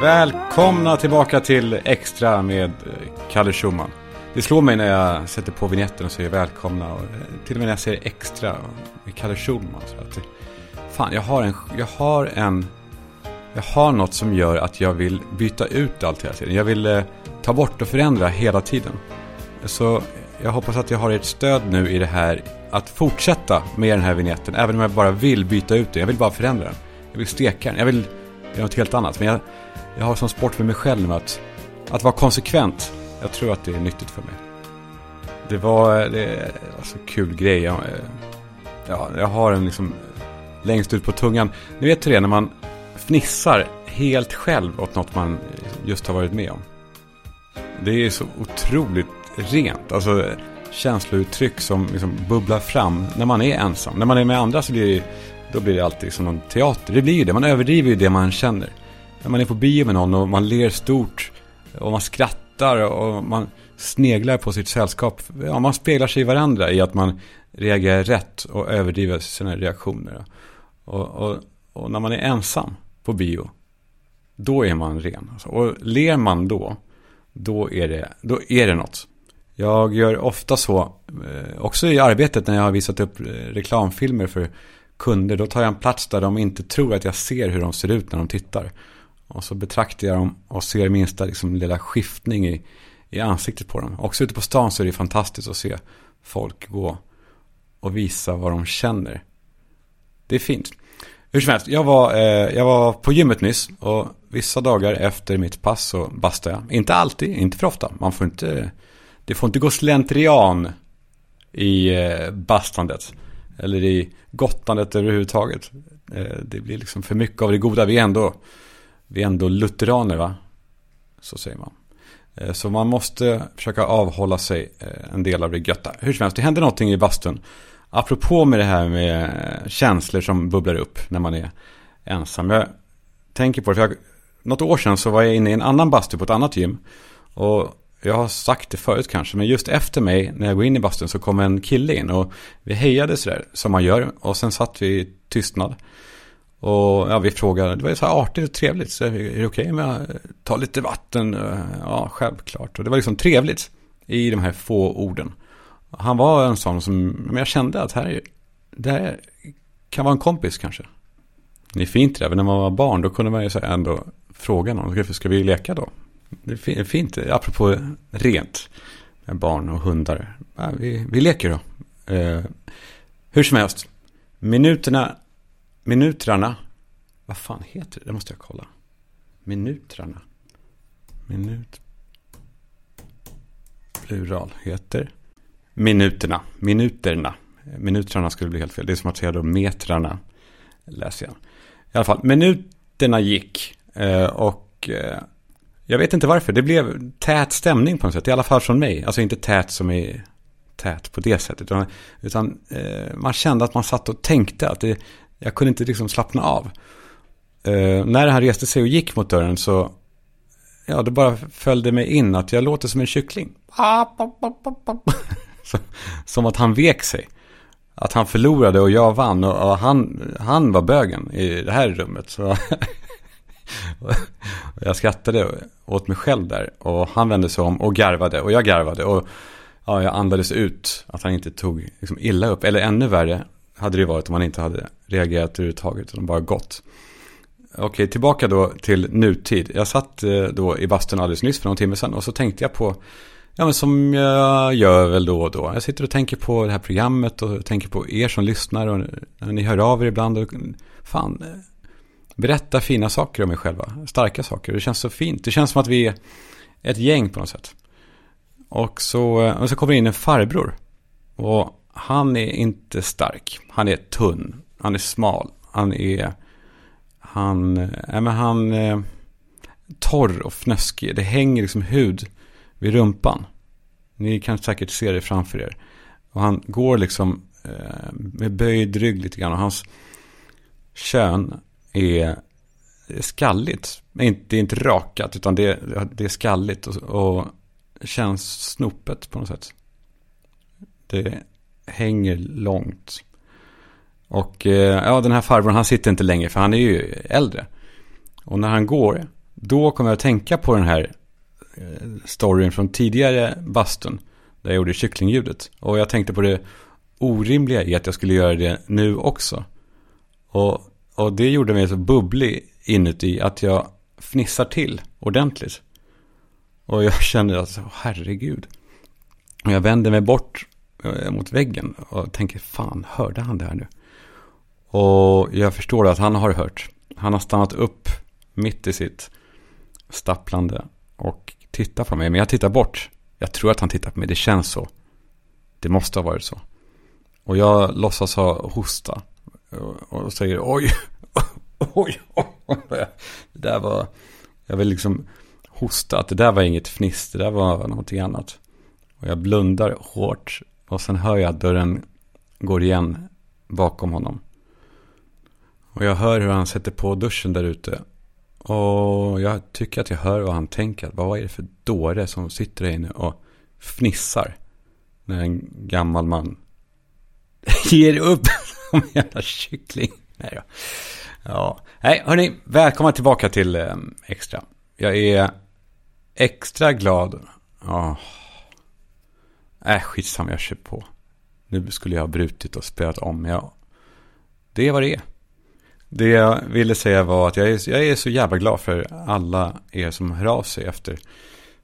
Välkomna tillbaka till Extra med eh, Kalle Schumann. Det slår mig när jag sätter på vignetten och säger välkomna. Och eh, till och med när jag säger Extra med Kalle Schumann. Så att, eh, fan, jag har, en, jag har en... Jag har något som gör att jag vill byta ut allt hela tiden. Jag vill eh, ta bort och förändra hela tiden. Så jag hoppas att jag har ert stöd nu i det här. Att fortsätta med den här vignetten. Även om jag bara vill byta ut den. Jag vill bara förändra den. Jag vill steka den. Jag vill göra något helt annat. Men jag, jag har som sport för mig själv att, att vara konsekvent. Jag tror att det är nyttigt för mig. Det var, det alltså kul grej. Jag, eh, ja, jag har en liksom längst ut på tungan. Ni vet hur det är när man fnissar helt själv åt något man just har varit med om. Det är så otroligt rent. Alltså känslouttryck som liksom bubblar fram när man är ensam. När man är med andra så blir det, då blir det alltid som någon teater. Det blir ju det. Man överdriver ju det man känner när man är på bio med någon och man ler stort och man skrattar och man sneglar på sitt sällskap. Ja, man speglar sig i varandra i att man reagerar rätt och överdriver sina reaktioner. Och, och, och när man är ensam på bio, då är man ren. Alltså, och ler man då, då är det, då är det något. Jag gör ofta så, eh, också i arbetet när jag har visat upp eh, reklamfilmer för kunder. Då tar jag en plats där de inte tror att jag ser hur de ser ut när de tittar. Och så betraktar jag dem och ser minsta liksom, lilla skiftning i, i ansiktet på dem. Också ute på stan så är det fantastiskt att se folk gå och visa vad de känner. Det är fint. Hur som helst, jag var, eh, jag var på gymmet nyss och vissa dagar efter mitt pass så bastar jag. Inte alltid, inte för ofta. Man får inte, det får inte gå slentrian i eh, bastandet. Eller i gottandet överhuvudtaget. Eh, det blir liksom för mycket av det goda. Vi är ändå vi är ändå lutheraner va? Så säger man. Eh, så man måste försöka avhålla sig eh, en del av det götta. Hur som helst, det hände någonting i bastun. Apropå med det här med eh, känslor som bubblar upp när man är ensam. Jag tänker på det, för jag, något år sedan så var jag inne i en annan bastu på ett annat gym. Och jag har sagt det förut kanske, men just efter mig när jag går in i bastun så kom en kille in och vi hejade sådär som man gör. Och sen satt vi i tystnad. Och ja, vi frågade, det var ju så här artigt och trevligt. Så är det okej okay med att ta lite vatten? Ja, självklart. Och det var liksom trevligt i de här få orden. Han var en sån som, men jag kände att här, det här kan vara en kompis kanske. Det är fint det, när man var barn då kunde man ju ändå fråga någon, ska vi leka då? Det är fint, apropå rent med barn och hundar. Ja, vi, vi leker då. Eh, hur som helst, minuterna Minutrarna. Vad fan heter det? Det måste jag kolla. Minutrarna. Minut. Plural heter. Minuterna. Minuterna. Minutrarna skulle bli helt fel. Det är som att säga då metrarna. Läser jag. I alla fall, minuterna gick. Eh, och eh, jag vet inte varför. Det blev tät stämning på något sätt. I alla fall från mig. Alltså inte tät som är tät på det sättet. Utan, utan eh, man kände att man satt och tänkte att det, jag kunde inte liksom slappna av. Uh, när han reste sig och gick mot dörren så, ja, det bara följde mig in att jag låter som en kyckling. som att han vek sig. Att han förlorade och jag vann och, och han, han var bögen i det här rummet. Så jag skrattade åt mig själv där och han vände sig om och garvade och jag garvade och ja, jag andades ut att han inte tog liksom illa upp. Eller ännu värre, hade det varit om man inte hade reagerat överhuvudtaget, utan bara gått. Okej, tillbaka då till nutid. Jag satt eh, då i bastun alldeles nyss för någon timme sedan och så tänkte jag på, ja men som jag gör väl då och då. Jag sitter och tänker på det här programmet och tänker på er som lyssnar och ni hör av er ibland. Och, fan, berätta fina saker om er själva, starka saker. Det känns så fint. Det känns som att vi är ett gäng på något sätt. Och så, och så kommer det in en farbror. Och han är inte stark. Han är tunn. Han är smal. Han är... Han... Äh, men han... Eh, torr och fnöskig. Det hänger liksom hud vid rumpan. Ni kan säkert se det framför er. Och han går liksom eh, med böjd rygg lite grann. Och hans kön är skalligt. Det är inte rakat utan det, det är skalligt och, och känns snopet på något sätt. Det hänger långt. Och eh, ja, den här farbrorn han sitter inte längre för han är ju äldre. Och när han går, då kommer jag att tänka på den här eh, storyn från tidigare bastun. Där jag gjorde kycklingljudet. Och jag tänkte på det orimliga i att jag skulle göra det nu också. Och, och det gjorde mig så bubblig inuti att jag fnissar till ordentligt. Och jag kände att, alltså, herregud. Och jag vände mig bort Eh, mot väggen och tänker, fan, hörde han det här nu? Och jag förstår att han har hört. Han har stannat upp mitt i sitt stapplande och tittar på mig. Men jag tittar bort. Jag tror att han tittar på mig. Det känns så. Det måste ha varit så. Och jag låtsas ha hosta. Och säger oj, oj, oj. Det där var, jag vill liksom hosta. Att det där var inget fniss. Det där var någonting annat. Och jag blundar hårt. Och sen hör jag att dörren går igen bakom honom. Och jag hör hur han sätter på duschen där ute. Och jag tycker att jag hör vad han tänker. Vad är det för dåre som sitter där inne och fnissar. När en gammal man ger upp som jävla kyckling. Nej då. Ja, nej hörni, välkomna tillbaka till eh, Extra. Jag är extra glad. Oh. Äh, skitsamma, jag kör på. Nu skulle jag ha brutit och spelat om, ja. Det är vad det är. Det jag ville säga var att jag är, jag är så jävla glad för alla er som hör av sig efter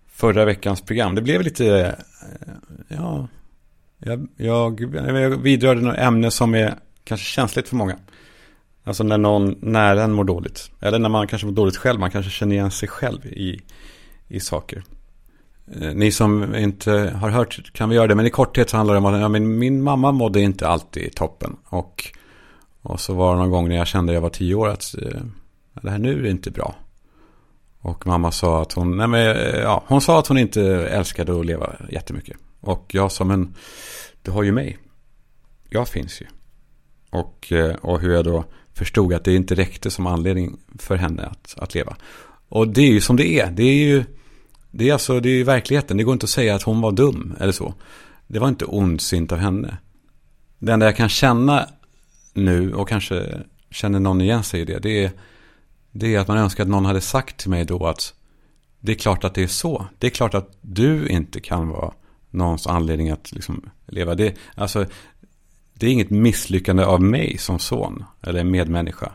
förra veckans program. Det blev lite, eh, ja, jag, jag, jag vidrörde något ämne som är kanske känsligt för många. Alltså när någon nära en mår dåligt. Eller när man kanske mår dåligt själv. Man kanske känner igen sig själv i, i saker. Eh, ni som inte har hört kan vi göra det. Men i korthet så handlar det om att ja, min, min mamma mådde inte alltid toppen. Och och så var det någon gång när jag kände jag var tio år att eh, det här nu är inte bra. Och mamma sa att hon, nej men, eh, ja, hon sa att hon inte älskade att leva jättemycket. Och jag sa, men du har ju mig. Jag finns ju. Och, och hur jag då förstod att det inte räckte som anledning för henne att, att leva. Och det är ju som det är. Det är ju det är alltså, det är verkligheten. Det går inte att säga att hon var dum eller så. Det var inte ondsint av henne. Det enda jag kan känna nu och kanske känner någon igen sig i det. Det är, det är att man önskar att någon hade sagt till mig då att det är klart att det är så. Det är klart att du inte kan vara någons anledning att liksom leva. Det, alltså, det är inget misslyckande av mig som son eller medmänniska.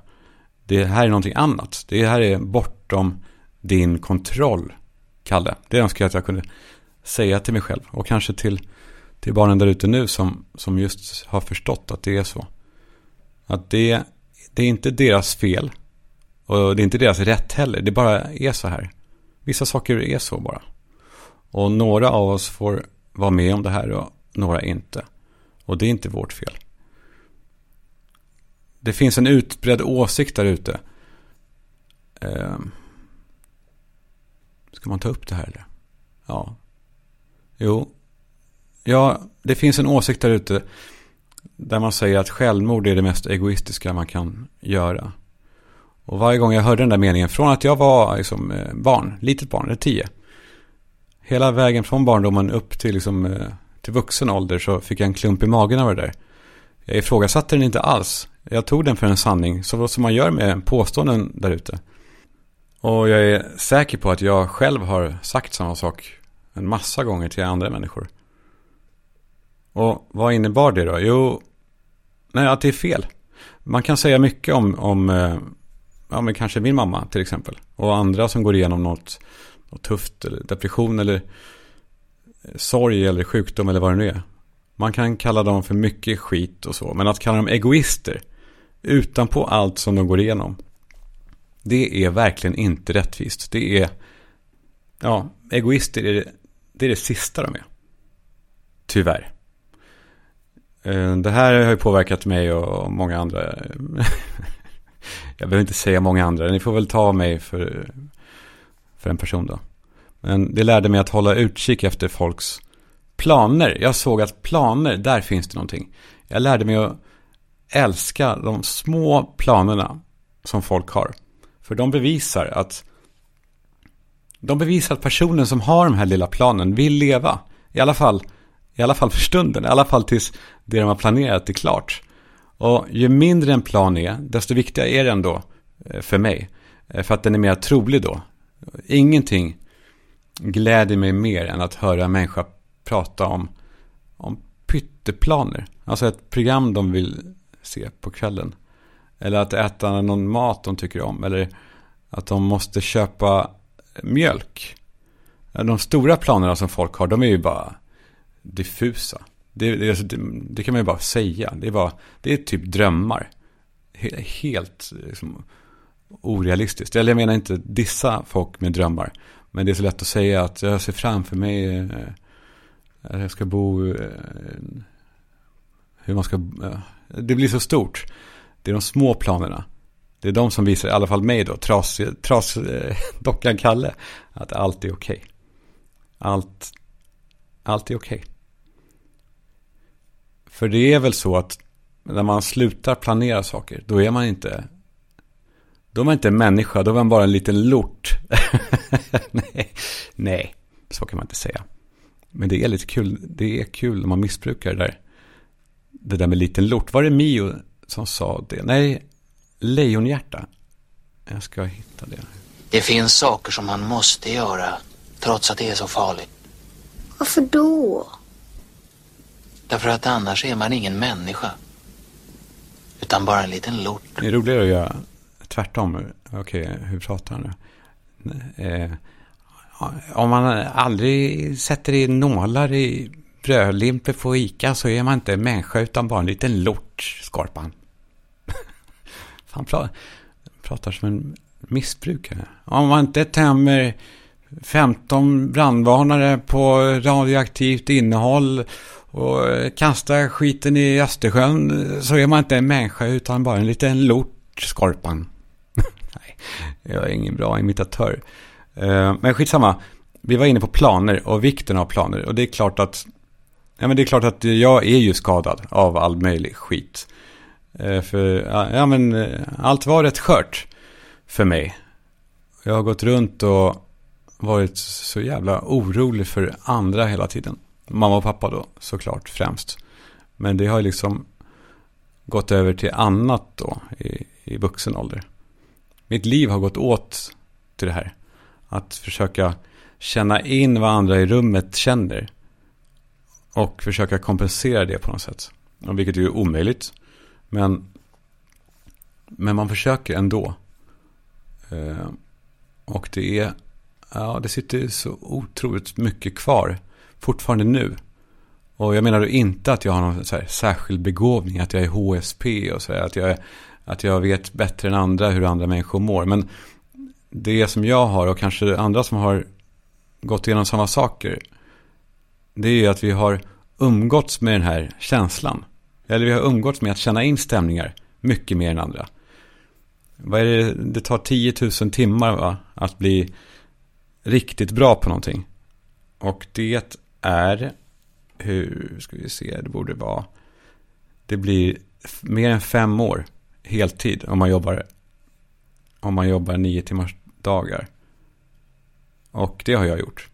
Det här är någonting annat. Det här är bortom din kontroll, Kalle. Det önskar jag att jag kunde säga till mig själv. Och kanske till, till barnen där ute nu som, som just har förstått att det är så. Att det, det är inte deras fel. Och det är inte deras rätt heller. Det bara är så här. Vissa saker är så bara. Och några av oss får vara med om det här och några inte. Och det är inte vårt fel. Det finns en utbredd åsikt där ute. Ehm ska man ta upp det här eller? Ja. Jo. Ja, det finns en åsikt där ute där man säger att självmord är det mest egoistiska man kan göra. Och varje gång jag hörde den där meningen, från att jag var liksom, eh, barn, litet barn, eller tio. Hela vägen från barndomen upp till, liksom, eh, till vuxen ålder så fick jag en klump i magen av det där. Jag ifrågasatte den inte alls. Jag tog den för en sanning, så som man gör med påståenden där ute. Och jag är säker på att jag själv har sagt samma sak en massa gånger till andra människor. Och vad innebar det då? Jo, nej, att det är fel. Man kan säga mycket om, om eh, ja, men kanske min mamma till exempel. Och andra som går igenom något, något tufft, eller depression eller eh, sorg eller sjukdom eller vad det nu är. Man kan kalla dem för mycket skit och så. Men att kalla dem egoister utanpå allt som de går igenom. Det är verkligen inte rättvist. Det är, ja, egoister är det, det är det sista de är. Tyvärr. Eh, det här har ju påverkat mig och många andra. Jag behöver inte säga många andra. Ni får väl ta mig för, för en person då. Men det lärde mig att hålla utkik efter folks planer. Jag såg att planer, där finns det någonting. Jag lärde mig att älska de små planerna som folk har. För de bevisar att de bevisar att personen som har de här lilla planen vill leva. I alla fall i alla fall för stunden, i alla fall tills det de har planerat är klart. Och ju mindre en plan är, desto viktigare är den då eh, för mig. Eh, för att den är mer trolig då. Ingenting gläder mig mer än att höra en människa prata om, om pytteplaner. Alltså ett program de vill se på kvällen. Eller att äta någon mat de tycker om. Eller att de måste köpa mjölk. De stora planerna som folk har, de är ju bara diffusa. Det, det, alltså, det, det kan man ju bara säga. Det är, bara, det är typ drömmar. Helt liksom, orealistiskt. Eller jag menar inte dissa folk med drömmar. Men det är så lätt att säga att jag ser framför mig eh, att jag ska bo... Eh, hur man ska... Eh, det blir så stort. Det är de små planerna. Det är de som visar, i alla fall mig då, tras, tras eh, dockan Kalle, att allt är okej. Okay. Allt, allt är okej. Okay. För det är väl så att när man slutar planera saker, då är man inte då är man inte en människa, då är man bara en liten lort. nej, nej, så kan man inte säga. Men det är lite kul, det är kul när man missbrukar det där. Det där med liten lort. Var är Mio som sa det? Nej, lejonhjärta. Jag ska hitta det. Det finns saker som man måste göra trots att det är så farligt. Varför då? Därför att annars är man ingen människa. Utan bara en liten lort. Det är roligare att göra tvärtom. Okej, hur pratar han nu? Eh, om man aldrig sätter in nålar i brödlimper på Ica så är man inte en människa utan bara en liten lort, Skorpan. Han pratar som en missbrukare. Om man inte tömmer 15 brandvarnare på radioaktivt innehåll och kastar skiten i Östersjön så är man inte en människa utan bara en liten lort, Skorpan. Nej, jag är ingen bra imitatör. Eh, men skitsamma. Vi var inne på planer och vikten av planer. Och det är klart att, ja, men det är klart att jag är ju skadad av all möjlig skit. Eh, för ja, men eh, allt var rätt skört för mig. Jag har gått runt och varit så jävla orolig för andra hela tiden. Mamma och pappa då såklart främst. Men det har liksom gått över till annat då i, i vuxen ålder. Mitt liv har gått åt till det här. Att försöka känna in vad andra i rummet känner. Och försöka kompensera det på något sätt. Vilket är ju omöjligt. Men, men man försöker ändå. Eh, och det är, ja det sitter så otroligt mycket kvar. Fortfarande nu. Och jag menar då inte att jag har någon så här särskild begåvning. Att jag är HSP och så här, att jag, att jag vet bättre än andra hur andra människor mår. Men det som jag har och kanske andra som har gått igenom samma saker. Det är att vi har umgåtts med den här känslan. Eller vi har umgåtts med att känna in stämningar mycket mer än andra. Vad är det? Det tar 10 000 timmar va? att bli riktigt bra på någonting. Och det är, hur ska vi se, det borde vara, det blir mer än fem år heltid om man jobbar, om man jobbar nio timmars dagar. Och det har jag gjort.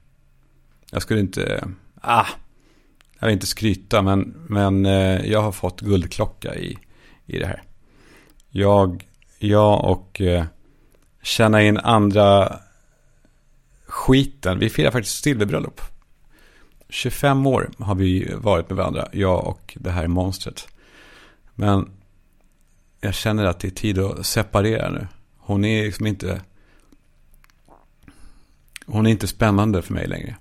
Jag skulle inte, ah, jag vill inte skryta, men, men eh, jag har fått guldklocka i, i det här. Jag, jag och eh, känna in andra skiten. Vi firar faktiskt silverbröllop. 25 år har vi varit med varandra, jag och det här monstret. Men jag känner att det är tid att separera nu. Hon är liksom inte... Hon är inte spännande för mig längre.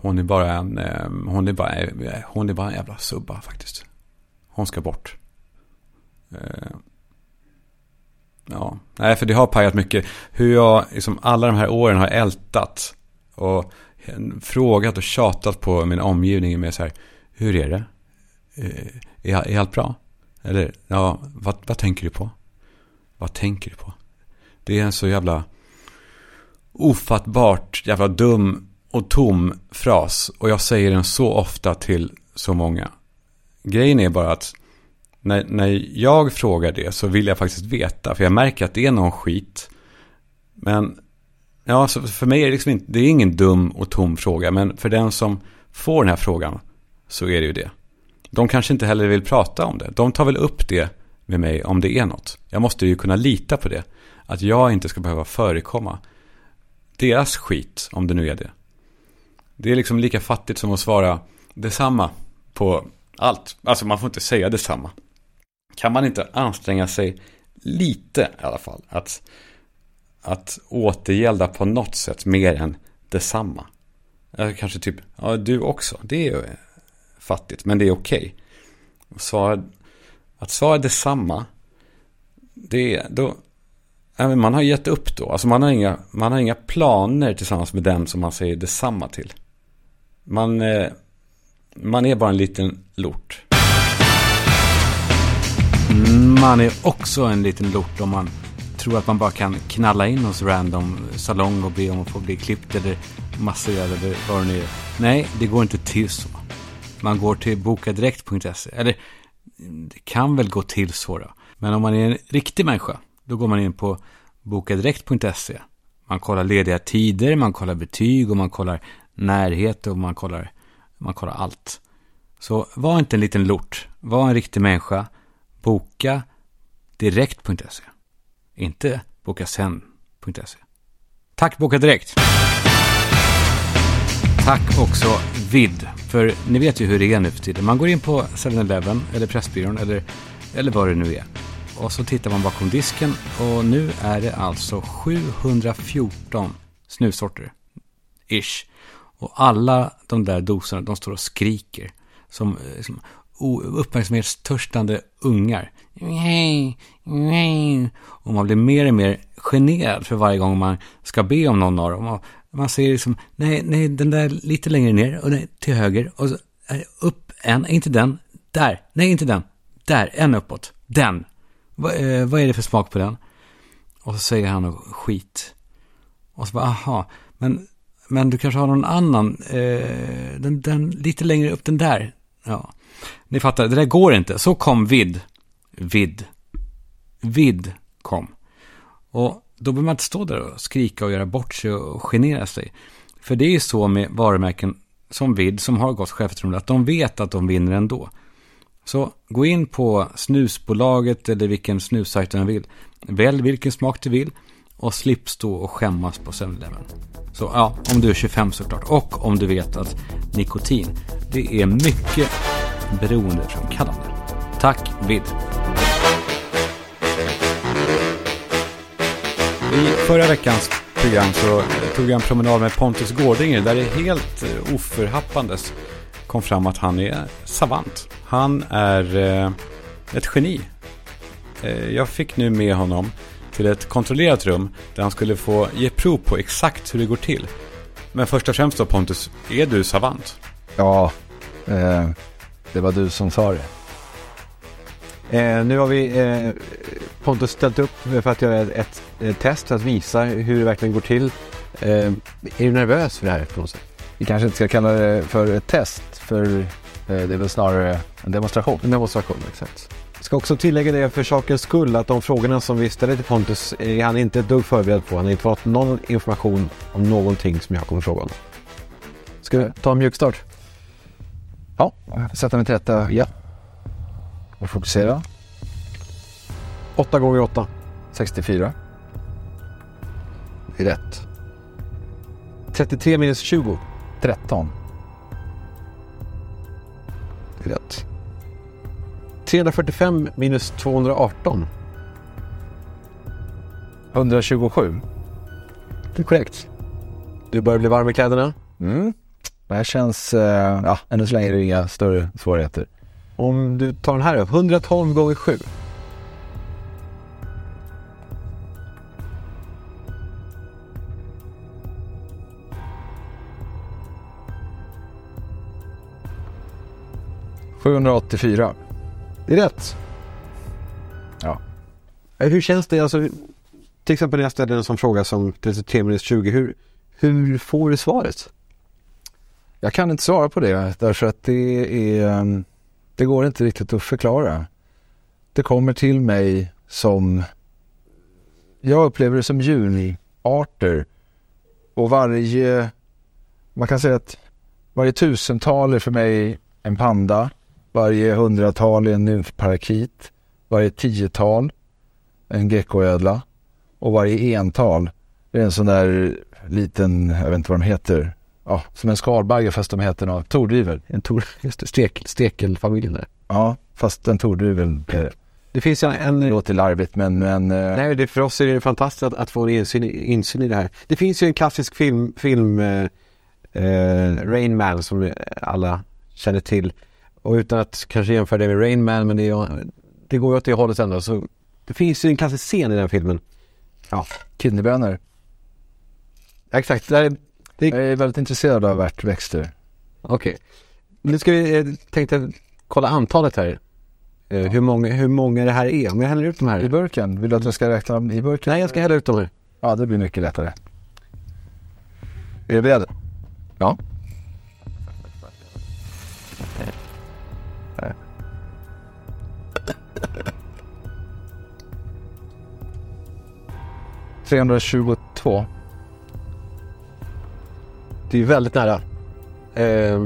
Hon är bara en, eh, hon är bara, eh, hon är bara en jävla subba faktiskt. Hon ska bort. Eh, ja, nej för det har pajat mycket. Hur jag liksom alla de här åren har ältat. Och frågat och tjatat på min omgivning med så här. Hur är det? Är, är allt bra? Eller, ja, vad, vad tänker du på? Vad tänker du på? Det är en så jävla ofattbart jävla dum och tom fras. Och jag säger den så ofta till så många. Grejen är bara att när, när jag frågar det så vill jag faktiskt veta. För jag märker att det är någon skit. Men ja, så för mig är det liksom inte, det är ingen dum och tom fråga. Men för den som får den här frågan så är det ju det. De kanske inte heller vill prata om det. De tar väl upp det med mig om det är något. Jag måste ju kunna lita på det. Att jag inte ska behöva förekomma deras skit, om det nu är det. Det är liksom lika fattigt som att svara detsamma på allt. Alltså man får inte säga detsamma. Kan man inte anstränga sig lite i alla fall att, att återgälda på något sätt mer än detsamma? Kanske typ, ja du också, det är ju fattigt, men det är okej. Okay. att svara detsamma, det är, då, man har gett upp då. Alltså man har, inga, man har inga planer tillsammans med den som man säger detsamma till. Man, eh, man är bara en liten lort. Man är också en liten lort om man tror att man bara kan knalla in hos random salong och be om att få bli klippt eller masserad eller vad det nu är. Nej, det går inte till så. Man går till bokadirekt.se. Eller det kan väl gå till så då. Men om man är en riktig människa, då går man in på bokadirekt.se. Man kollar lediga tider, man kollar betyg och man kollar närhet och man kollar, man kollar allt. Så var inte en liten lort, var en riktig människa. Boka direkt.se. Inte bokasen.se. Tack Boka Direkt! Tack också Vid, för ni vet ju hur det är nu för tiden. Man går in på 7-Eleven eller Pressbyrån eller, eller vad det nu är. Och så tittar man bakom disken och nu är det alltså 714 snussorter. Ish. Och alla de där doserna, de står och skriker. Som, eh, som uppmärksamhetstörstande ungar. Och man blir mer och mer generad för varje gång man ska be om någon av dem. Och man ser liksom, nej, nej, den där lite längre ner och till höger. Och så, upp en, inte den, där, nej, inte den, där, en uppåt, den. Va, eh, vad är det för smak på den? Och så säger han skit. Och så bara, aha, men, men du kanske har någon annan, eh, den, den lite längre upp, den där. Ja, ni fattar, det där går inte. Så kom vid. Vid. Vid kom. Och då behöver man inte stå där och skrika och göra bort sig och genera sig. För det är ju så med varumärken som vid, som har gott självförtroende, att de vet att de vinner ändå. Så gå in på snusbolaget eller vilken snussajt du vill. Välj vilken smak du vill och slipp stå och skämmas på 7-Eleven. Så ja, om du är 25 såklart. Och om du vet att nikotin, det är mycket beroendeframkallande. Tack Vid. I förra veckans program så tog jag en promenad med Pontus Gårdinger där det helt eh, oförhappandes kom fram att han är savant. Han är eh, ett geni. Eh, jag fick nu med honom till ett kontrollerat rum där han skulle få ge prov på exakt hur det går till. Men först och främst då Pontus, är du savant? Ja, eh, det var du som sa det. Eh, nu har vi eh, Pontus ställt upp för att göra ett, ett, test för att visa hur det verkligen går till. Eh, är du nervös för det här på något sätt? Vi kanske inte ska kalla det för ett test, för eh, det är väl snarare en demonstration. En demonstration, exakt. Ska också tillägga det för sakens skull att de frågorna som vi ställer till Pontus är han inte ett dugg förberedd på. Han har inte fått någon information om någonting som jag kommer fråga honom. Ska vi ta en mjukstart? Ja, sätta mig till rätta. Ja. Och fokusera. 8 gånger 8. 64. Det är rätt. 33 minus 20. 13. Det är rätt. 345 minus 218. 127. Det är korrekt. Du börjar bli varm i kläderna. Mm. Det här känns, eh, ja, ännu så länge är det inga större svårigheter. Om du tar den här då, 112 gånger 7. ...784. Det är rätt. Ja. Eh, hur känns det? Alltså, till exempel när jag ställde en sån fråga som 33 minus 20. Hur, hur får du svaret? Jag kan inte svara på det därför att det är ehm, det går inte riktigt att förklara. Det kommer till mig som jag upplever det som djurarter och varje man kan säga att varje tusental är för mig en panda, varje hundratal är en nymfparakit, varje tiotal en geckoödla och varje ental Det är en sån där liten, jag vet inte vad de heter. Ja, som en skalbagge fast de heter något. Tordrivel. En tor, just det, stek, stekelfamiljen där. Ja, fast en tordrivel. eh, Det finns en... Det låter larvigt men, men eh, Nej, det, för oss är det fantastiskt att, att få insyn, insyn i det här. Det finns ju en klassisk film, film eh, eh, Rain Man som alla känner till. Och utan att kanske jämföra det med Rain Man, men det, är, det går ju åt det hållet ändå. Så det finns ju en klassisk scen i den filmen. Ja, kidneybönor. exakt. Där, det, Jag är väldigt intresserad av ärtväxter. Okej. Nu ska vi, eh, tänkte kolla antalet här. Eh, hur, många, hur många det här är. Om jag häller ut de I här. burken, vill du att jag ska räkna dem i burken? Nej, jag ska hälla ut de här. Ja, det blir mycket lättare. Är du beredd? Ja. ...322. Det är väldigt nära. Eh,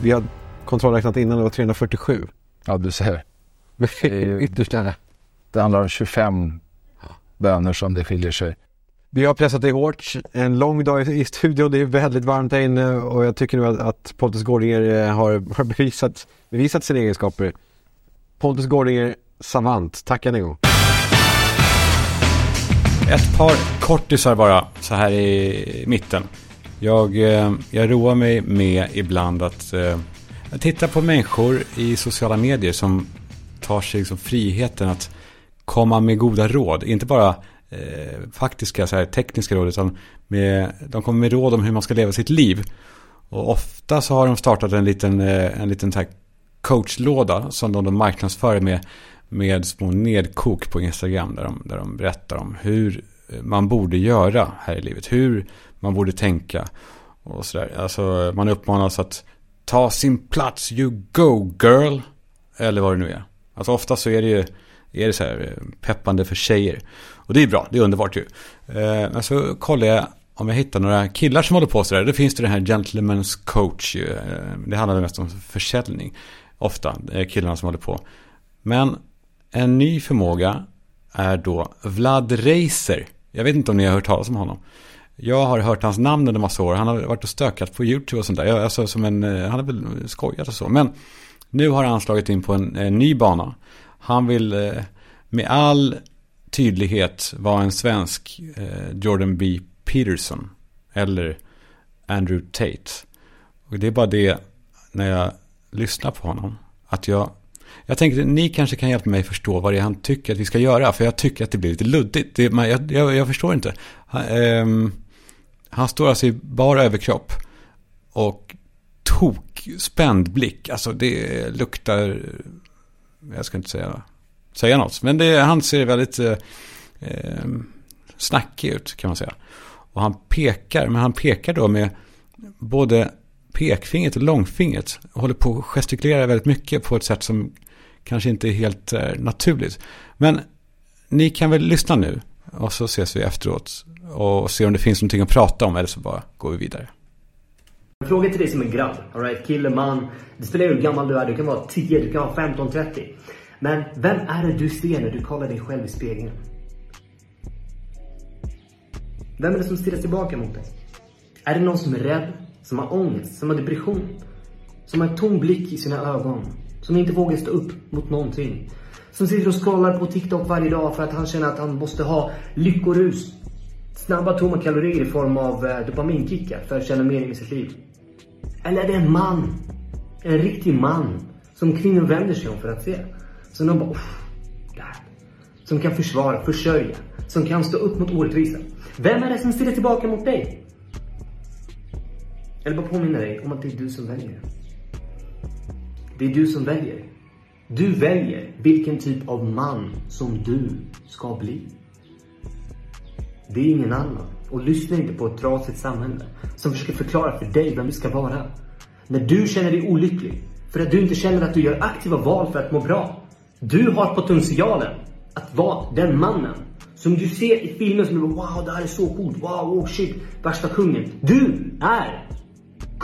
vi har kontrollräknat innan, det var 347. Ja, du ser. Men är ytterst nära. Det handlar om 25 bönor som det skiljer sig. Vi har pressat det hårt. En lång dag i studion. Det är väldigt varmt här inne och jag tycker nu att, att Pontus Gårdinger eh, har, har bevisat, bevisat sina egenskaper. Pontus Gårdinger, savant. Tack än en gång. Ett par kortisar bara, så här i mitten. Jag, eh, jag roar mig med ibland att eh, titta på människor i sociala medier som tar sig liksom friheten att komma med goda råd. Inte bara eh, faktiska, så här, tekniska råd, utan med, de kommer med råd om hur man ska leva sitt liv. Och ofta så har de startat en liten, eh, en liten så coachlåda som de marknadsför med, med små nedkok på Instagram där de, där de berättar om hur man borde göra här i livet. Hur man borde tänka och sådär. Alltså man uppmanas att ta sin plats, you go girl. Eller vad det nu är. Alltså ofta så är det ju är det så här peppande för tjejer. Och det är bra, det är underbart ju. Eh, Men så kollar jag om jag hittar några killar som håller på sådär. Då finns det den här Gentleman's coach. ju. Eh, Det handlar mest om försäljning. Ofta, eh, killarna som håller på. Men en ny förmåga är då Vlad Reiser. Jag vet inte om ni har hört talas om honom. Jag har hört hans namn under massa år. Han har varit och stökat på YouTube och sånt där. Alltså, som en, eh, han har väl skojat och så. Men nu har han slagit in på en, en ny bana. Han vill eh, med all tydlighet vara en svensk eh, Jordan B. Peterson. Eller Andrew Tate. Och det är bara det när jag lyssnar på honom. Att jag jag tänkte ni kanske kan hjälpa mig förstå vad det är han tycker att vi ska göra. För jag tycker att det blir lite luddigt. Det, man, jag, jag, jag förstår inte. Han, eh, han står alltså i bara överkropp. Och tok spänd blick. Alltså det luktar... Jag ska inte säga, säga något. Men det, han ser väldigt eh, ehm, snackig ut kan man säga. Och han pekar. Men han pekar då med både pekfingret och långfingret. Och håller på att gestikulera väldigt mycket på ett sätt som kanske inte är helt eh, naturligt. Men ni kan väl lyssna nu. Och så ses vi efteråt. Och se om det finns någonting att prata om. Eller så bara går vi vidare. Fråga till dig som en grabb, all right? kille, man. Det spelar ju hur gammal du är. Du kan vara 10, du kan vara 15, 30. Men vem är det du ser när du kollar dig själv i spegeln? Vem är det som stirrar tillbaka mot dig? Är det någon som är rädd? Som har ångest? Som har depression? Som har en tom blick i sina ögon? Som inte vågar stå upp mot någonting? Som sitter och scrollar på TikTok varje dag för att han känner att han måste ha lyckorus? Snabba tomma kalorier i form av eh, dopaminkickar för att känna mening i sitt liv? Eller är det en man? En riktig man. Som kvinnor vänder sig om för att se. Som de bara, "Uff, där. Som kan försvara, försörja. Som kan stå upp mot orättvisa. Vem är det som stirrar tillbaka mot dig? Eller bara påminna dig om att det är du som väljer. Det är du som väljer. Du väljer vilken typ av man som du ska bli. Det är ingen annan. Och lyssna inte på ett trasigt samhälle som försöker förklara för dig vem du ska vara. När du känner dig olycklig för att du inte känner att du gör aktiva val för att må bra. Du har potentialen att vara den mannen som du ser i filmer som du bara wow det här är så coolt, wow, oh shit, värsta kungen. Du är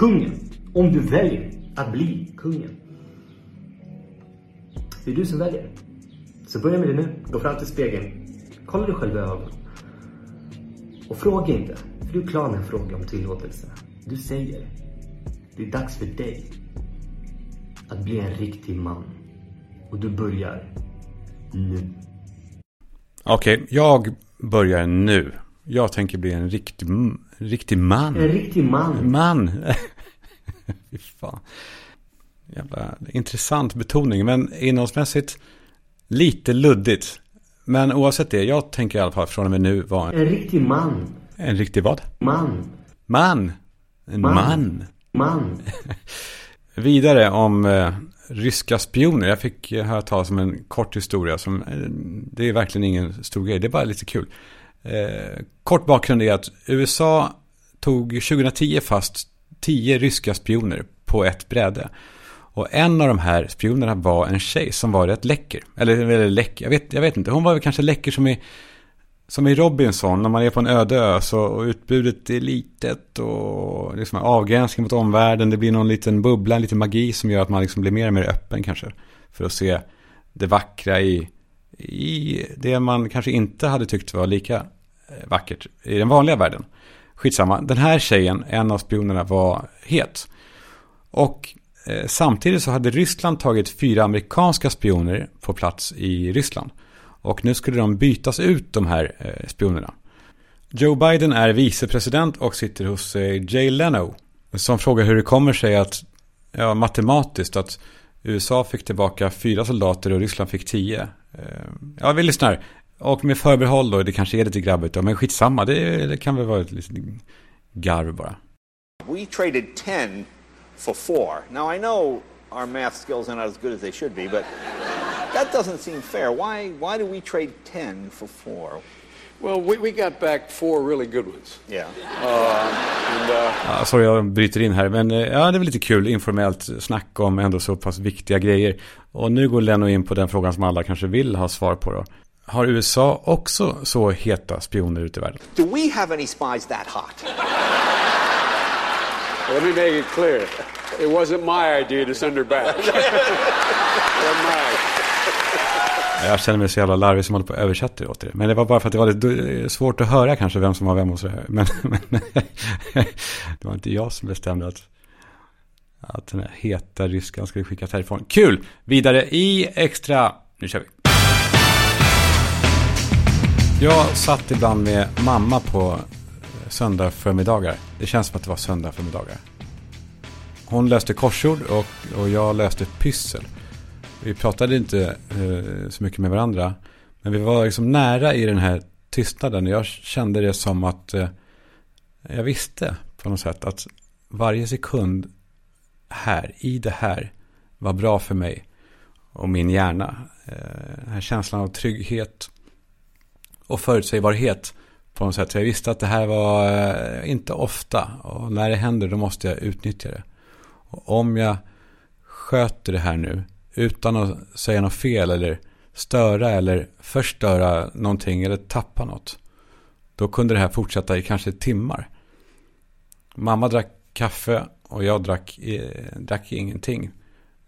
kungen om du väljer att bli kungen. Det är du som väljer. Så börja med det nu. Gå fram till spegeln. Kolla dig själv i ögonen. Och fråga inte, för du är klar med en fråga om tillåtelse. Du säger, det är dags för dig att bli en riktig man. Och du börjar nu. Okej, jag börjar nu. Jag tänker bli en riktig, riktig man. En riktig man. Man. Fy fan. Jävla intressant betoning. Men innehållsmässigt lite luddigt. Men oavsett det, jag tänker i alla fall från och med nu vara en, En riktig man. en riktig vad? Man. Man. En man. Man. Man. Vidare om eh, ryska spioner. Jag fick eh, höra talas om en kort historia som, eh, det är verkligen ingen stor grej, det är bara lite kul. Eh, kort bakgrund är att USA tog 2010 fast Tio ryska spioner på ett bräde. Och en av de här spionerna var en tjej som var rätt läcker. Eller, eller läcker, jag vet, jag vet inte. Hon var väl kanske läcker som i, som i Robinson. När man är på en öde ö så och utbudet är litet och liksom avgränsning mot omvärlden. Det blir någon liten bubbla, en liten magi som gör att man liksom blir mer och mer öppen kanske. För att se det vackra i, i det man kanske inte hade tyckt var lika vackert i den vanliga världen. Skitsamma, den här tjejen, en av spionerna, var het. Och eh, samtidigt så hade Ryssland tagit fyra amerikanska spioner på plats i Ryssland. Och nu skulle de bytas ut, de här eh, spionerna. Joe Biden är vicepresident och sitter hos eh, Jay Leno. Som frågar hur det kommer sig att, ja, matematiskt, att USA fick tillbaka fyra soldater och Ryssland fick tio. Eh, ja, vi lyssnar. Och med förbehåll då, det kanske är lite grabbigt då, men skitsamma, det, det kan väl vara ett litet garv bara. We traded 10 for four. Now, I know our math skills are not as good as they should be, but that doesn't seem fair. Why, why do we trade 10 for four? Well, we, we got back four really good ones. Yeah. And uh, Ja, sorry, jag bryter in här, men eh, ja, det är väl lite kul informellt snack om ändå så pass viktiga grejer. Och nu går Leno in på den frågan som alla kanske vill ha svar på då. Har USA också så heta spioner ute i världen? Do we have any spies that hot? let me make it clear. It wasn't my idea to send her back. Jag känner mig så jävla larvig som håller på att översätta åt er. Men det var bara för att det var lite svårt att höra kanske vem som var vem och så här. Men, men det var inte jag som bestämde att, att den här heta ryskan skulle skickas härifrån. Kul! Vidare i extra... Nu kör vi. Jag satt ibland med mamma på söndag förmiddagar. Det känns som att det var söndag förmiddagar. Hon löste korsord och, och jag löste pyssel. Vi pratade inte eh, så mycket med varandra. Men vi var liksom nära i den här tystnaden. Jag kände det som att eh, jag visste på något sätt att varje sekund här, i det här, var bra för mig och min hjärna. Eh, den här känslan av trygghet och förutsägbarhet på något sätt. Så jag visste att det här var eh, inte ofta och när det händer då måste jag utnyttja det. Och om jag sköter det här nu utan att säga något fel eller störa eller förstöra någonting eller tappa något. Då kunde det här fortsätta i kanske timmar. Mamma drack kaffe och jag drack, eh, drack ingenting.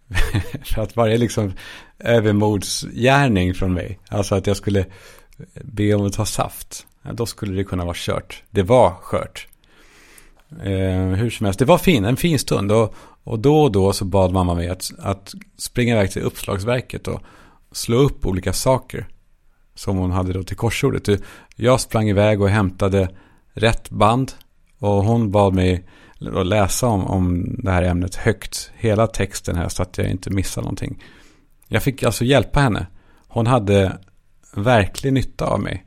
För att varje liksom övermodsgärning från mig, alltså att jag skulle be om att ta saft, ja, då skulle det kunna vara kört. Det var skört. Eh, hur som helst, det var fin, en fin stund. Och, och då och då så bad mamma mig att, att springa iväg till uppslagsverket och slå upp olika saker. Som hon hade då till korsordet. Jag sprang iväg och hämtade rätt band. Och hon bad mig att läsa om, om det här ämnet högt. Hela texten här så att jag inte missar någonting. Jag fick alltså hjälpa henne. Hon hade verklig nytta av mig.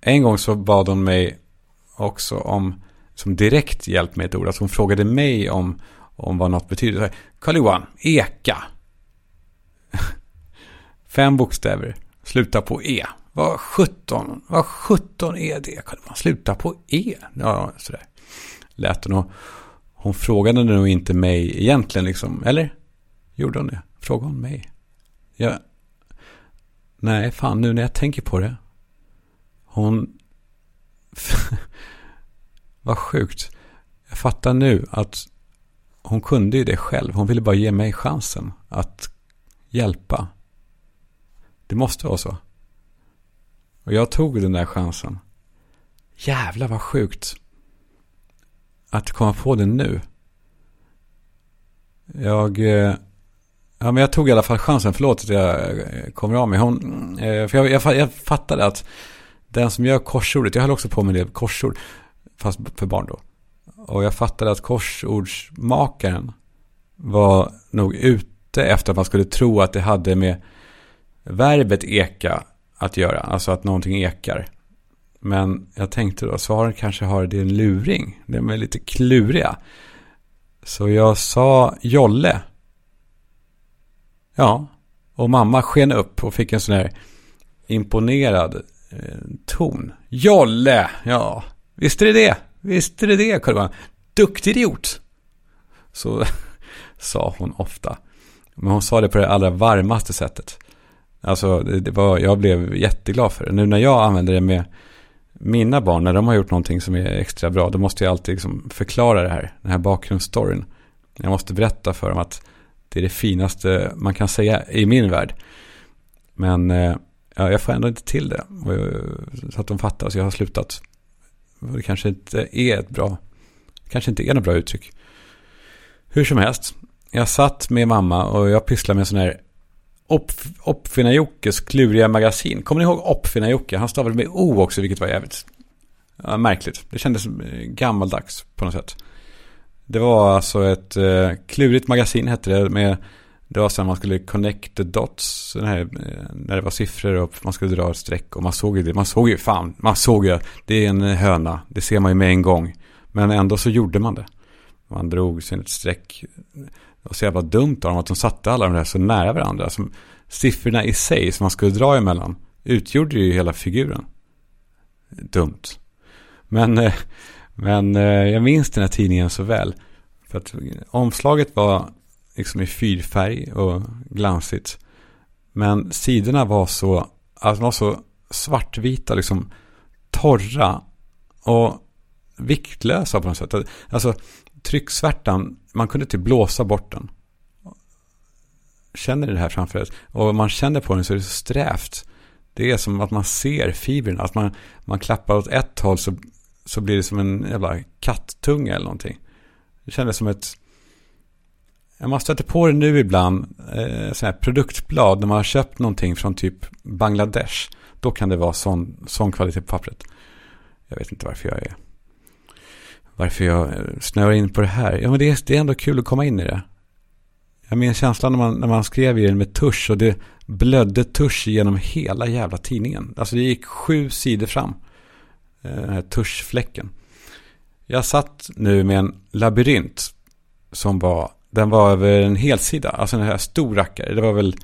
En gång så bad hon mig också om som direkt hjälp med ett ord. Alltså hon frågade mig om, om vad något betyder. Karl-Johan, eka. Fem bokstäver. Sluta på E. Vad 17, vad 17 är det? Karl-Johan, sluta på E. Ja, sådär. Lät hon. Och hon frågade nog inte mig egentligen liksom. Eller? Gjorde hon det? Frågade hon mig? Jag Nej, fan nu när jag tänker på det. Hon... Vad sjukt. Jag fattar nu att hon kunde ju det själv. Hon ville bara ge mig chansen att hjälpa. Det måste vara så. Och jag tog den där chansen. Jävlar vad sjukt. Att komma på det nu. Jag... eh, Ja, men jag tog i alla fall chansen. Förlåt att jag eh, kommer av mig. Hon, eh, för jag, jag, jag fattade att den som gör korsordet, jag höll också på med det korsord, fast för barn då. Och jag fattade att korsordsmakaren var nog ute efter att man skulle tro att det hade med verbet eka att göra. Alltså att någonting ekar. Men jag tänkte då, svaret kanske har det en luring. De är lite kluriga. Så jag sa jolle. Ja, och mamma sken upp och fick en sån här imponerad eh, ton. Jolle, ja, visst är det det. Visst är det det, Karl Duktig idiot. Så sa hon ofta. Men hon sa det på det allra varmaste sättet. Alltså, det var, jag blev jätteglad för det. Nu när jag använder det med mina barn, när de har gjort någonting som är extra bra, då måste jag alltid liksom förklara det här, den här bakgrundsstoryn. Jag måste berätta för dem att det är det finaste man kan säga i min värld. Men eh, ja, jag får ändå inte till det. Eh, så att de fattar, så jag har slutat. Det kanske inte är ett bra, kanske inte är något bra uttryck. Hur som helst, jag satt med mamma och jag pysslade med en sån här Oppfinnar-Jockes kluriga magasin. Kommer ni ihåg Oppfinnar-Jocke? Han stavade med O också, vilket var jävligt ja, märkligt. Det kändes eh, gammaldags på något sätt. Det var alltså ett eh, klurigt magasin hette det. Med, det var så man skulle connect the dots. Här, eh, när det var siffror och man skulle dra ett streck. Och man såg ju det. Man såg ju fan. Man såg ju. Det är en höna. Det ser man ju med en gång. Men ändå så gjorde man det. Man drog sin ett streck. Det var så jävla dumt av dem att de satte alla de där så nära varandra. Som, siffrorna i sig som man skulle dra emellan utgjorde ju hela figuren. Dumt. Men, eh, men eh, jag minns den här tidningen så väl. För att omslaget var liksom i fyrfärg och glansigt. Men sidorna var så, alltså var så svartvita, liksom torra och viktlösa på något sätt. Alltså trycksvärtan, man kunde typ blåsa bort den. Känner ni det här framför er? Och man känner på den så är det så strävt. Det är som att man ser fibrerna. Att man, man klappar åt ett håll så, så blir det som en jävla kattunga eller någonting. Det kändes som ett... Man stöter på det nu ibland, eh, så här produktblad, när man har köpt någonting från typ Bangladesh. Då kan det vara sån, sån kvalitet på pappret. Jag vet inte varför jag är varför jag snöar in på det här. Ja, men det är, det är ändå kul att komma in i det. Jag minns känslan när man, när man skrev i den med tusch och det blödde tusch genom hela jävla tidningen. Alltså det gick sju sidor fram. Eh, den här tuschfläcken. Jag satt nu med en labyrint som var, den var över en helsida. Alltså den här stor rackare. Det var väl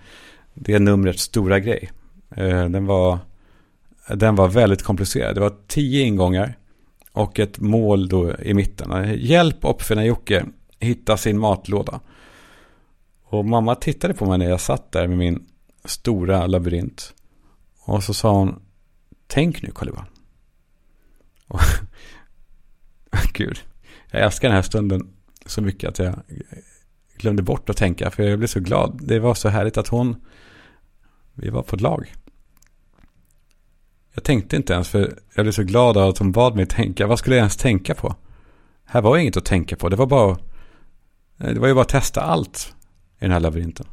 det numrets stora grej. Eh, den var, den var väldigt komplicerad. Det var tio ingångar. Och ett mål då i mitten. Hjälp Uppfinnar-Jocke hitta sin matlåda. Och mamma tittade på mig när jag satt där med min stora labyrint. Och så sa hon, tänk nu Karl-Johan. Gud, jag älskar den här stunden så mycket att jag glömde bort att tänka. För jag blev så glad. Det var så härligt att hon, vi var på ett lag. Jag tänkte inte ens för jag blev så glad av att hon bad mig tänka. Vad skulle jag ens tänka på? Här var inget att tänka på. Det var bara det var ju bara att testa allt i den här labyrinten.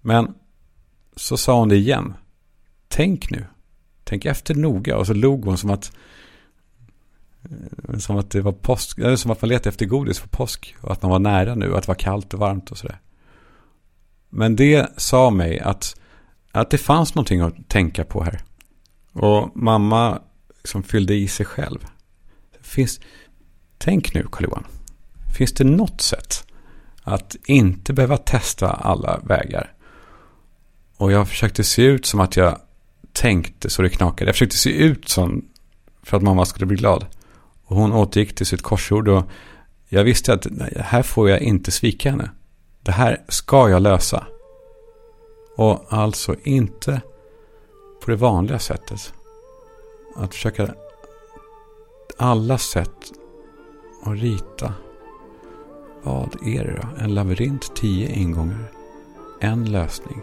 Men så sa hon det igen. Tänk nu. Tänk efter noga. Och så log hon som att Eh, som att det var påsk. Eh, som att man letade efter godis för påsk. Och att man var nära nu. Att det var kallt och varmt och sådär. Men det sa mig att, att det fanns någonting att tänka på här. Och mamma liksom fyllde i sig själv. Finns, tänk nu Karl-Johan. Finns det något sätt att inte behöva testa alla vägar? Och jag försökte se ut som att jag tänkte så det knakade. Jag försökte se ut som för att mamma skulle bli glad. Och hon återgick till sitt korsord och jag visste att här får jag inte svika henne. Det här ska jag lösa. Och alltså inte på det vanliga sättet. Att försöka alla sätt att rita. Vad är det då? En labyrint, tio ingångar. En lösning.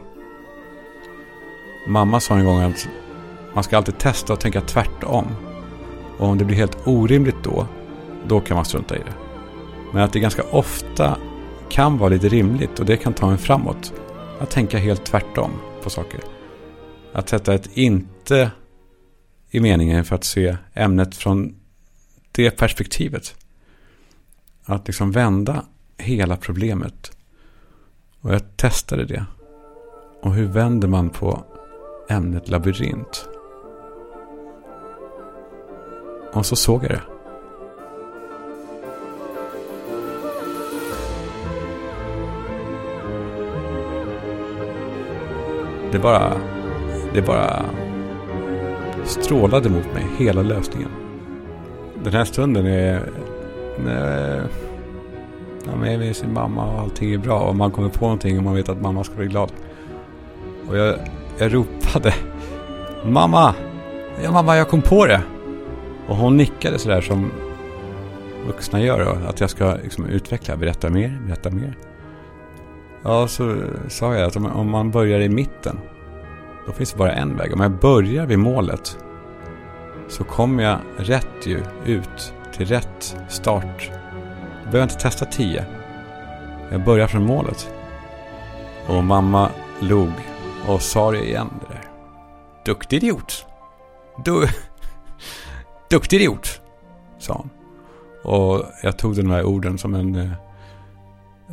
Mamma sa en gång att man ska alltid testa och tänka tvärtom. Och om det blir helt orimligt då, då kan man strunta i det. Men att det ganska ofta kan vara lite rimligt och det kan ta en framåt. Att tänka helt tvärtom på saker. Att sätta ett inte i meningen för att se ämnet från det perspektivet. Att liksom vända hela problemet. Och jag testade det. Och hur vänder man på ämnet labyrint? Och så såg jag det. Det bara, det bara strålade mot mig, hela lösningen. Den här stunden är när när man är med sin mamma och allting är bra och man kommer på någonting och man vet att mamma ska bli glad. Och jag, jag ropade Mamma! Ja mamma, jag kom på det! Och hon nickade sådär som vuxna gör. Då, att jag ska liksom utveckla, berätta mer, berätta mer. Ja, så sa jag att om, om man börjar i mitten, då finns det bara en väg. Om jag börjar vid målet så kommer jag rätt ju ut till rätt start. Jag behöver inte testa tio. Jag börjar från målet. Och mamma log och sa det igen det där. Duktig idiot. Du... Duktig idiot. Sa hon. Och jag tog de här orden som en... Eh,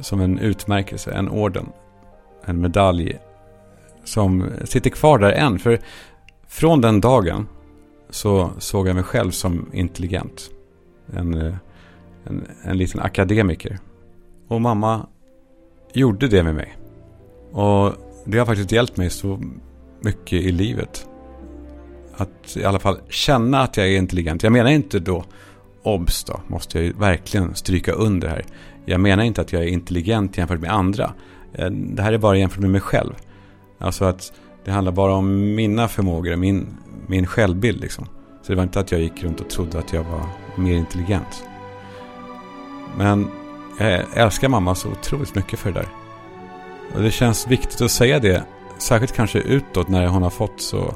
som en utmärkelse, en orden. En medalj. Som sitter kvar där än. För från den dagen så såg jag mig själv som intelligent. En, eh, en, en liten akademiker. Och mamma gjorde det med mig. Och det har faktiskt hjälpt mig så mycket i livet. Att i alla fall känna att jag är intelligent. Jag menar inte då, obs då, måste jag ju verkligen stryka under här. Jag menar inte att jag är intelligent jämfört med andra. Eh, det här är bara jämfört med mig själv. Alltså att det handlar bara om mina förmågor, min, min självbild liksom. Så det var inte att jag gick runt och trodde att jag var mer intelligent. Men jag älskar mamma så otroligt mycket för det där. Och det känns viktigt att säga det. Särskilt kanske utåt när hon har fått så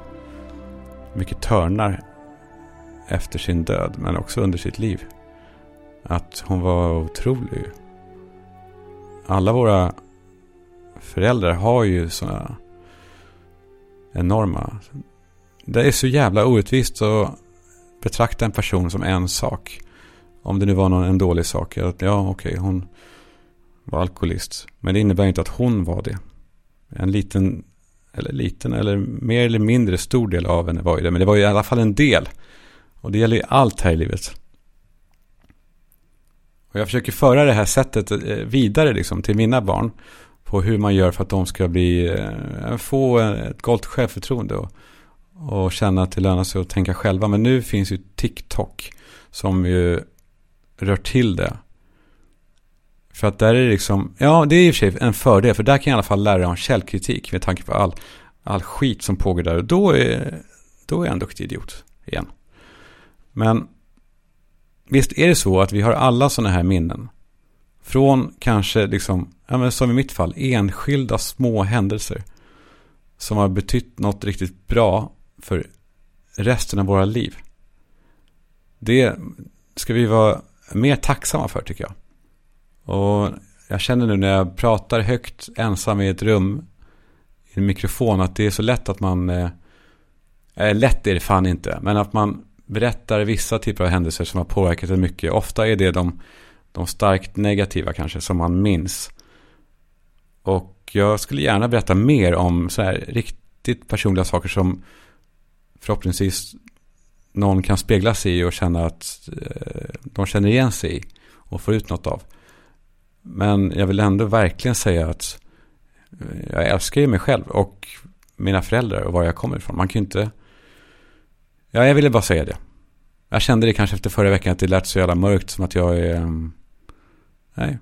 mycket törnar efter sin död. Men också under sitt liv. Att hon var otrolig. Alla våra föräldrar har ju sådana enorma. Det är så jävla orättvist att betrakta en person som en sak. Om det nu var någon, en dålig sak. Att, ja, okej, hon var alkoholist. Men det innebär inte att hon var det. En liten, eller liten, eller mer eller mindre stor del av henne var ju det. Men det var ju i alla fall en del. Och det gäller ju allt här i livet. Och jag försöker föra det här sättet eh, vidare liksom till mina barn. På hur man gör för att de ska bli, eh, få ett gott självförtroende. Och, och känna att det lönar sig att tänka själva. Men nu finns ju TikTok. Som ju rör till det. För att där är det liksom, ja det är i och för sig en fördel. För där kan jag i alla fall lära om källkritik. Med tanke på all, all skit som pågår där. Och då är, då är jag en duktig idiot igen. Men visst är det så att vi har alla sådana här minnen. Från kanske liksom, ja men som i mitt fall, enskilda små händelser. Som har betytt något riktigt bra för resten av våra liv. Det ska vi vara mer tacksamma för tycker jag. Och jag känner nu när jag pratar högt ensam i ett rum i en mikrofon att det är så lätt att man, eh, eh, lätt är det fan inte, men att man berättar vissa typer av händelser som har påverkat en mycket. Ofta är det de, de starkt negativa kanske som man minns. Och jag skulle gärna berätta mer om så här riktigt personliga saker som förhoppningsvis någon kan spegla sig i och känna att eh, de känner igen sig i och får ut något av. Men jag vill ändå verkligen säga att eh, jag älskar ju mig själv och mina föräldrar och var jag kommer ifrån. Man kan ju inte... Ja, jag ville bara säga det. Jag kände det kanske efter förra veckan att det lät så jävla mörkt som att jag är... Eh, nej.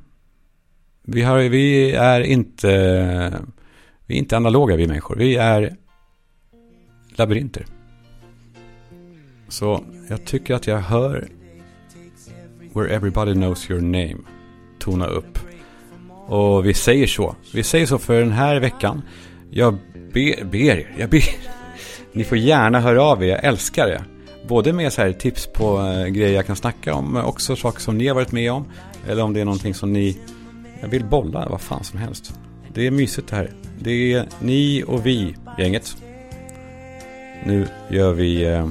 Vi, har, vi är inte... Vi är inte analoga vi människor. Vi är labyrinter. Så jag tycker att jag hör Where everybody knows your name tona upp. Och vi säger så. Vi säger så för den här veckan. Jag ber, ber er, jag ber. Ni får gärna höra av er, jag älskar det. Både med så här tips på eh, grejer jag kan snacka om, men också saker som ni har varit med om. Eller om det är någonting som ni jag vill bolla, vad fan som helst. Det är mysigt det här. Det är ni och vi, gänget. Nu gör vi... Eh,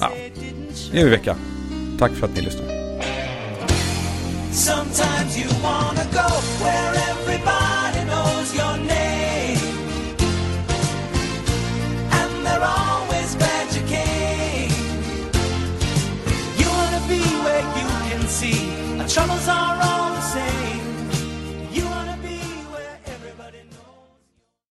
ja, nu är vi vecka. Tack för att ni lyssnar. Sometimes you wanna go where everybody knows your name. And they're always glad you came. You wanna be where you can see our troubles are